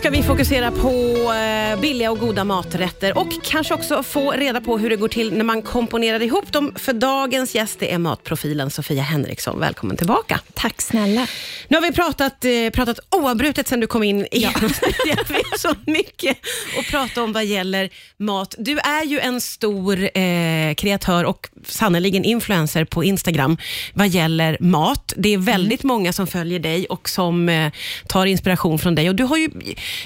ska vi fokusera på eh, billiga och goda maträtter och kanske också få reda på hur det går till när man komponerar ihop dem. För dagens gäst det är matprofilen Sofia Henriksson. Välkommen tillbaka. Tack snälla. Nu har vi pratat, eh, pratat oavbrutet sen du kom in i ja. Har så mycket att prata om vad gäller mat. Du är ju en stor eh, kreatör och sannoliken influencer på Instagram vad gäller mat. Det är väldigt mm. många som följer dig och som eh, tar inspiration från dig. Och Du har ju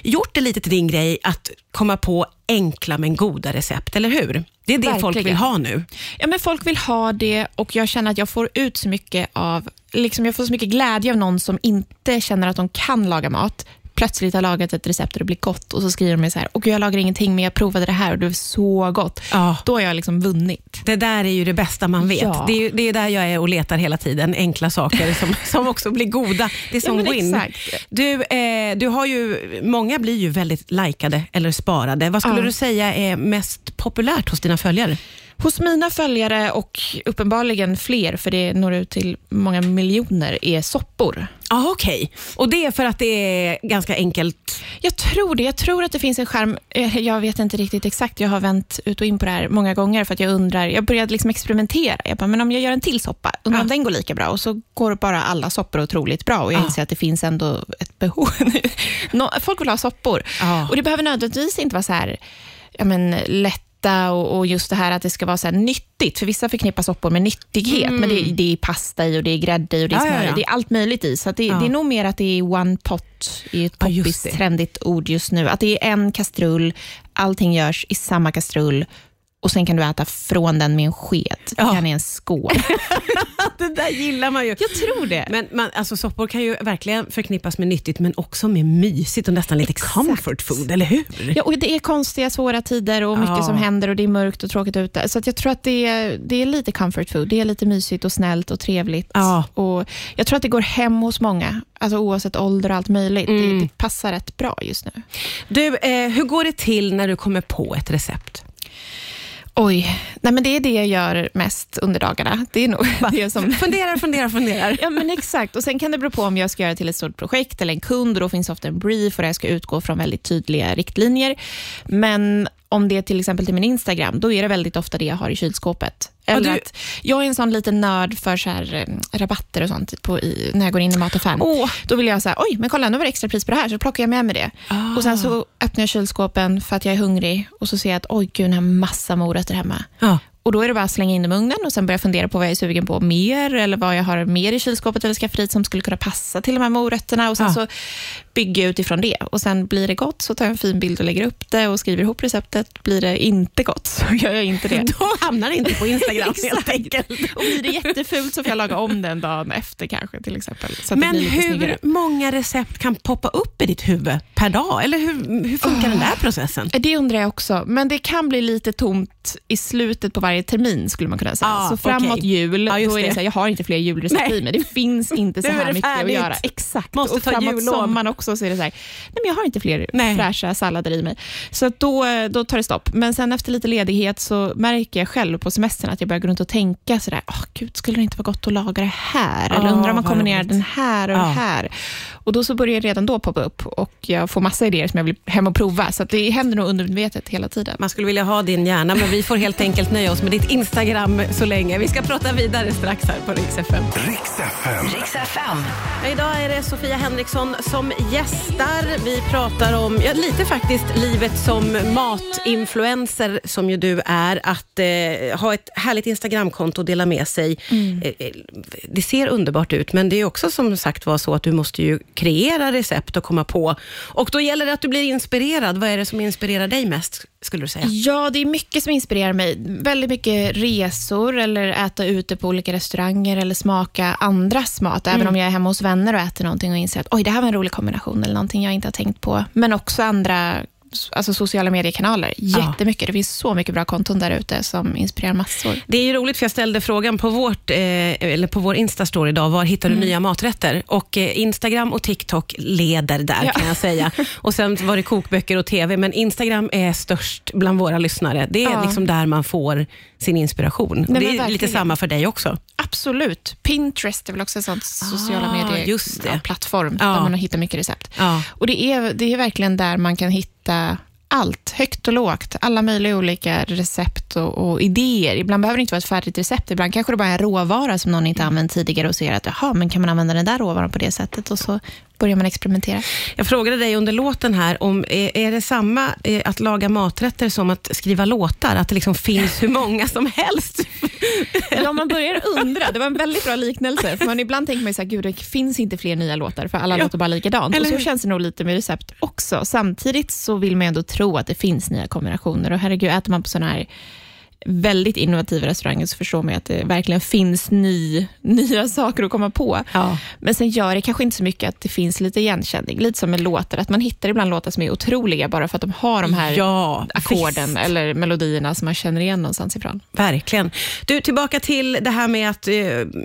gjort det lite till din grej att komma på enkla men goda recept, eller hur? Det är det Verkligen. folk vill ha nu. Ja, men folk vill ha det och jag känner att jag får ut så mycket av, liksom jag får så mycket glädje av någon som inte känner att de kan laga mat, plötsligt har lagat ett recept och det blir gott och så skriver de så här, och jag lagar ingenting men jag provade det här och det var så gott. Ja. Då har jag liksom vunnit. Det där är ju det bästa man vet. Ja. Det, är, det är där jag är och letar hela tiden, enkla saker som, som också blir goda. Det är som ja, win. Exakt. Du, eh, du har ju, många blir ju väldigt likade eller sparade. Vad skulle du säga är mest populärt hos dina följare? Hos mina följare och uppenbarligen fler, för det når ut till många miljoner, är soppor. Ah, Okej, okay. och det är för att det är ganska enkelt? Jag tror det. Jag tror att det finns en skärm. Eh, jag vet inte riktigt exakt. Jag har vänt ut och in på det här många gånger för att jag undrar. Jag började liksom experimentera. Jag bara, men om jag gör en till soppa, undrar ah. om den går lika bra? Och så går bara alla soppor otroligt bra och jag ah. inser att det finns ändå ett behov. Folk vill ha soppor. Ah. Och det behöver nödvändigtvis inte vara så här ja, men, lätt och, och, just det här att det ska vara så nyttigt. För vissa förknippar soppor med nyttighet, mm. men det, det, är pasta i och det är grädde i och det är smör ja, ja. Det är allt möjligt i. Så det, det, är nog mer att det är one pot, är ett poppis, trendigt ord just nu. Att det är en kastrull, allting görs i samma kastrull och sen kan du äta från den med en sked, ja. gärna i en skål. det där gillar man ju. Jag tror det. Men man, alltså, soppor kan ju verkligen förknippas med nyttigt, men också med mysigt och nästan lite Exakt. comfort food, eller hur? Ja, och det är konstiga, svåra tider och mycket ja. som händer och det är mörkt och tråkigt ute. Så jag tror att det är, det är lite comfort food. Det är lite mysigt och snällt och trevligt. Ja. Och jag tror att det går hem hos många, alltså oavsett ålder och allt möjligt. Mm. Det, det, passar rätt bra just nu. Du, eh, hur går det till när du kommer på ett recept? Oj, nej men det är det jag gör mest under dagarna. Det är nog det som... Funderar, funderar, funderar. Ja, men exakt. Och Sen kan det bero på om jag ska göra det till ett stort projekt eller en kund. Och då finns ofta en brief och jag ska utgå från väldigt tydliga riktlinjer. Men om det är till exempel till min Instagram, då är det väldigt ofta det jag har i kylskåpet. Eller du... att jag är en sån liten nörd för så här, eh, rabatter och sånt på i, när jag går in i mataffären. Oh. Då vill jag säga, oj, men kolla, nu var det extra pris på det här, så plockar jag med mig det. Oh. Och Sen så öppnar jag kylskåpen för att jag är hungrig och så ser jag att, oj gud, den har massa morötter hemma. Oh. Och Då är det bara att slänga in dem i ugnen och sen börja fundera på vad jag är sugen på mer eller vad jag har mer i kylskåpet eller skafferiet som skulle kunna passa till de här morötterna. Och sen ja. så bygger utifrån det. Och Sen blir det gott så tar jag en fin bild och lägger upp det och skriver ihop receptet. Blir det inte gott så gör jag inte det. Då hamnar det inte på Instagram helt enkelt. Och blir det jättefult så får jag laga om den dagen efter kanske till exempel. Men hur snyggare. många recept kan poppa upp i ditt huvud per dag? Eller hur, hur funkar oh. den där processen? Det undrar jag också. Men det kan bli lite tomt i slutet på varje termin skulle man kunna säga. Ah, så framåt okay. jul, ah, då är det så här, jag har inte fler julrecept i mig. Det finns inte så här mycket färdigt. att göra. Exakt. Måste och framåt sommaren också så är det så här, nej men jag har inte fler nej. fräscha sallader i mig. Så då, då tar det stopp. Men sen efter lite ledighet så märker jag själv på semestern att jag börjar gå runt och tänka sådär, oh, gud, skulle det inte vara gott att laga det här? Eller undrar om man kombinerar den här och oh. det här? Och då så börjar jag redan då poppa upp och jag får massa idéer som jag vill hem och prova. Så det händer nog undermedvetet hela tiden. Man skulle vilja ha din hjärna, men vi får helt enkelt nöja oss med ditt Instagram så länge. Vi ska prata vidare strax här på Rix FM. Rix FM. Rix FM. Idag är det Sofia Henriksson som gästar. Vi pratar om, ja, lite faktiskt, livet som matinfluencer som ju du är. Att eh, ha ett härligt Instagramkonto och dela med sig. Mm. Eh, eh det ser underbart ut, men det är också som sagt var så att du måste ju kreera recept och komma på. Och då gäller det att du blir inspirerad. Vad är det som inspirerar dig mest, skulle du säga? Ja, det är mycket som inspirerar mig. Väldigt mycket resor eller äta ute på olika restauranger eller smaka andras mat. Även mm. om jag är hemma hos vänner och äter någonting och inser att oj, det här var en rolig kombination eller någonting jag inte har tänkt på. Men också andra alltså sociala mediekanaler. Jättemycket. Ja. Det finns så mycket bra konton där ute som inspirerar massor. Det är roligt, för jag ställde frågan på, vårt, eh, eller på vår Insta-story idag, var hittar du mm. nya maträtter? Och eh, Instagram och TikTok leder där, ja. kan jag säga. Och Sen var det kokböcker och TV, men Instagram är störst bland våra lyssnare. Det är ja. liksom där man får sin inspiration. Nej, det är lite samma för dig också. Absolut. Pinterest är väl också en sån sociala Ah, medier just det. ja, plattform Ja. där man hittar mycket recept. Ja. Och det är, det är verkligen där man kan hitta allt, högt och lågt. Alla möjliga olika recept och, och idéer. Ibland behöver det inte vara ett färdigt recept. Ibland kanske det bara är en råvara som någon inte använt tidigare och ser att jaha, men kan man använda den där råvaran på det sättet? Och så börjar man experimentera. Jag frågade dig under låten här, om är, är det samma eh, att laga maträtter som att skriva låtar? Att det liksom finns hur många som helst? Ja, man börjar undra. Det var en väldigt bra liknelse. För man ibland tänker man så här, gud, det finns inte fler nya låtar, för alla Ja. låter bara likadant. Eller Och så hur? känns det nog lite med recept också. Samtidigt så vill man ändå tro att det finns nya kombinationer. Och herregud, äter man på sådana här väldigt innovativa restauranger så förstår man ju att det verkligen finns ny, nya saker att komma på. Ja. Men sen gör det kanske inte så mycket att det finns lite igenkänning. Lite som med låtar, att man hittar ibland låtar som är otroliga bara för att de har de här Ja, ackorden visst. eller melodierna som man känner igen någonstans ifrån. Verkligen. Du, tillbaka till det här med att eh,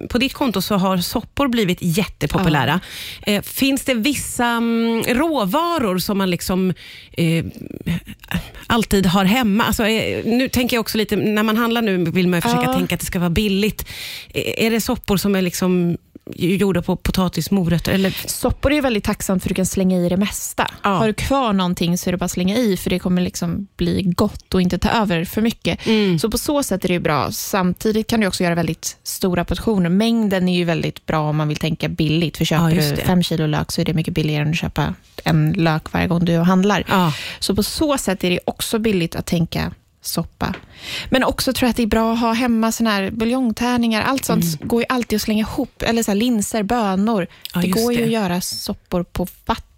på ditt konto så har soppor blivit jättepopulära. Eh, finns det vissa mm, råvaror som man liksom eh, alltid har hemma? Alltså, eh, nu tänker jag också lite, när man handlar nu vill man ju försöka Ja. tänka att det ska vara billigt. Är det soppor som är liksom gjorda på potatis, morötter? Eller? Soppor är ju väldigt tacksamt för du kan slänga i det mesta. Ja. Har du kvar någonting så är det bara att slänga i, för det kommer liksom bli gott och inte ta över för mycket. Mm. Så på så sätt är det bra. Samtidigt kan du också göra väldigt stora portioner. Mängden är ju väldigt bra om man vill tänka billigt. För köper Ja, du fem kilo lök så är det mycket billigare än att köpa en lök varje gång du handlar. Ja. Så på så sätt är det också billigt att tänka soppa. Men också tror jag att det är bra att ha hemma såna här buljongtärningar. Allt sånt går ju alltid att slänga ihop. Eller så linser, bönor. Mm. Ja, det går ju det. att göra soppor på vatten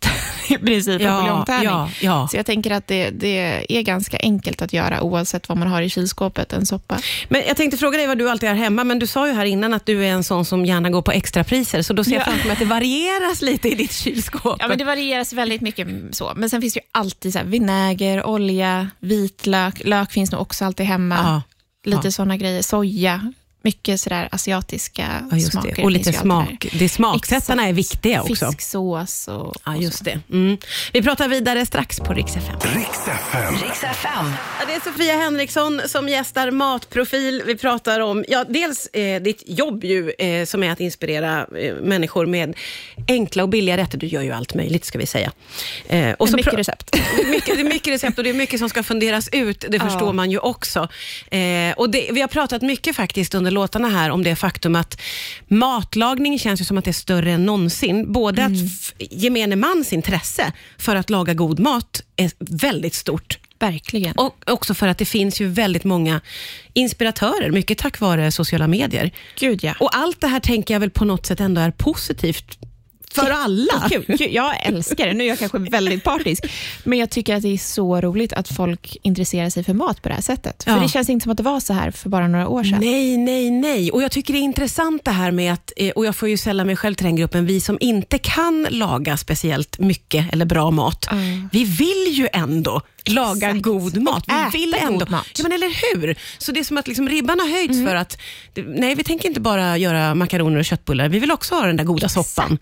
i princip, en Ja, buljongtärning. ja, ja. Så jag tänker att det, det är ganska enkelt att göra oavsett vad man har i kylskåpet, en soppa. Men jag tänkte fråga dig vad du alltid har hemma, men du sa ju här innan att du är en sån som gärna går på extrapriser, så då ser jag Ja. framför mig att det varieras lite i ditt kylskåp. Ja, men det varieras väldigt mycket så. Men sen finns det ju alltid så här, vinäger, olja, vitlök. Lök finns nog också alltid hemma. Ja, Lite ja. såna grejer. Soja. Mycket sådär asiatiska Ja, just smaker. det. Och lite smak. Det smaksättarna är viktiga också. Fisksås och, Ja, just så. det. Mm. Vi pratar vidare strax på Rix FM. Riks FM. Ja, det är Sofia Henriksson som gästar Matprofil. Vi pratar om ja, dels eh, ditt jobb ju, eh, som är att inspirera eh, människor med enkla och billiga rätter. Du gör ju allt möjligt ska vi säga. Eh, och Men mycket recept. mycket, det är mycket recept och det är mycket som ska funderas ut, det Ja. förstår man ju också. Eh, och det, vi har pratat mycket faktiskt under låtarna här om det faktum att matlagning känns ju som att det är större än någonsin. Både Mm. att gemene mans intresse för att laga god mat är väldigt stort Verkligen. och också för att det finns ju väldigt många inspiratörer, mycket tack vare sociala medier. Gud ja. Och allt det här tänker jag väl på något sätt ändå är positivt för alla. Kul, kul. Jag älskar det. Nu är jag kanske väldigt partisk, men jag tycker att det är så roligt att folk intresserar sig för mat på det här sättet. För Ja. det känns inte som att det var så här för bara några år sedan. Nej, nej, nej. Och jag tycker det är intressant det här med att, eh, och jag får ju sälla mig själv till den gruppen, vi som inte kan laga speciellt mycket eller bra mat, Mm. vi vill ju ändå laga Exakt. god mat. Och äta Vi vill god ändå. mat. Ja, men eller hur? Så det är som att liksom ribban har höjts Mm. för att, nej vi tänker inte bara göra makaroner och köttbullar, vi vill också ha den där goda soppan.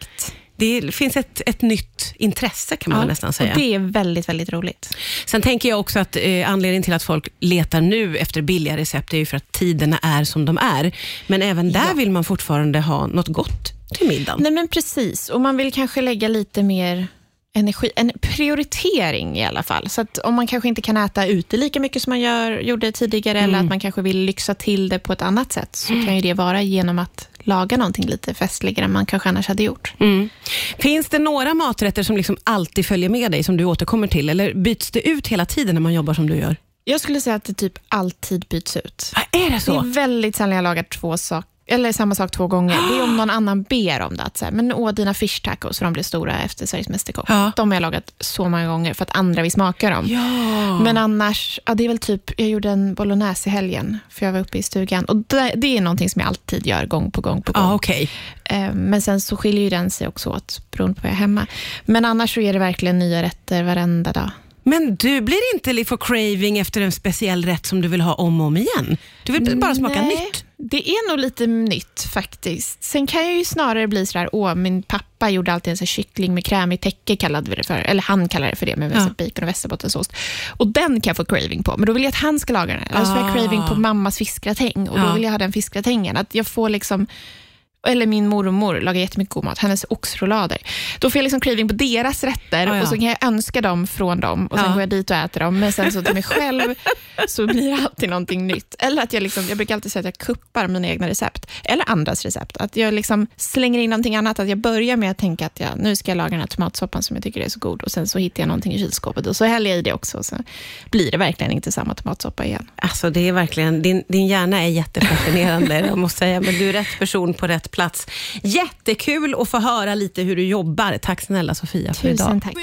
Det finns ett, ett nytt intresse kan man väl nästan säga. Och det är väldigt, väldigt roligt. Sen tänker jag också att eh, anledningen till att folk letar nu efter billiga recept är ju för att tiderna är som de är. Men även där Ja. vill man fortfarande ha något gott till middagen. Nej men precis, och man vill kanske lägga lite mer energi, en prioritering i alla fall. Så att om man kanske inte kan äta ute lika mycket som man gör, gjorde tidigare, eller att man kanske vill lyxa till det på ett annat sätt, så kan ju det vara genom att laga någonting lite festligare än man kanske annars hade gjort. Mm. Finns det några maträtter som liksom alltid följer med dig, som du återkommer till? Eller byts det ut hela tiden när man jobbar som du gör? Jag skulle säga att det typ alltid byts ut. Ah, är det Det så? är väldigt sällan jag lagar två sak, eller samma sak två gånger. Det är om någon annan ber om det. Att så här, men åh, dina fish tacos, för de blev stora efter Sveriges Mästerkock. Ja. De har jag lagat så många gånger för att andra vill smaka dem. Ja. Men annars, ja, det är väl typ, jag gjorde en bolognese i helgen, för jag var uppe i stugan. Och det, det är någonting som jag alltid gör, gång på gång på gång. Ja, okej. Eh, Men sen så skiljer ju den sig också åt, beroende på vad jag är hemma. Men annars så är det verkligen nya rätter varenda dag. Men du blir inte för craving efter en speciell rätt som du vill ha om och om igen? Du vill bara smaka Nej. nytt? Det är nog lite nytt faktiskt. Sen kan jag ju snarare bli sådär, åh, min pappa gjorde alltid en så kyckling med krämigt täcke, kallade vi det för. Eller han kallade det för det, med ja. bacon och västerbottensost. Och den kan jag få craving på, men då vill jag att han ska laga den. Eller så får jag ah. craving på mammas fiskgratäng och då vill jag ha den fiskgratängen. Att jag får liksom eller min mormor lagar jättemycket god mat, hennes oxroulader. Då får jag liksom craving på deras rätter ah, ja. och så kan jag önska dem från dem och sen ja. går jag dit och äter dem. Men sen så till mig själv så blir det alltid någonting nytt. Eller att jag, liksom, jag brukar alltid säga att jag kuppar mina egna recept, eller andras recept. Att jag liksom slänger in någonting annat. Att jag börjar med att tänka att jag, nu ska jag laga den här tomatsoppan som jag tycker är så god och sen så hittar jag någonting i kylskåpet och så häller jag i det också. Och så blir det verkligen inte samma tomatsoppa igen. Alltså det är verkligen, din, din hjärna är jättefascinerande, jag måste säga. Men du är rätt person på rätt plats. Jättekul att få höra lite hur du jobbar. Tack snälla Sofia för Tusen idag. tack.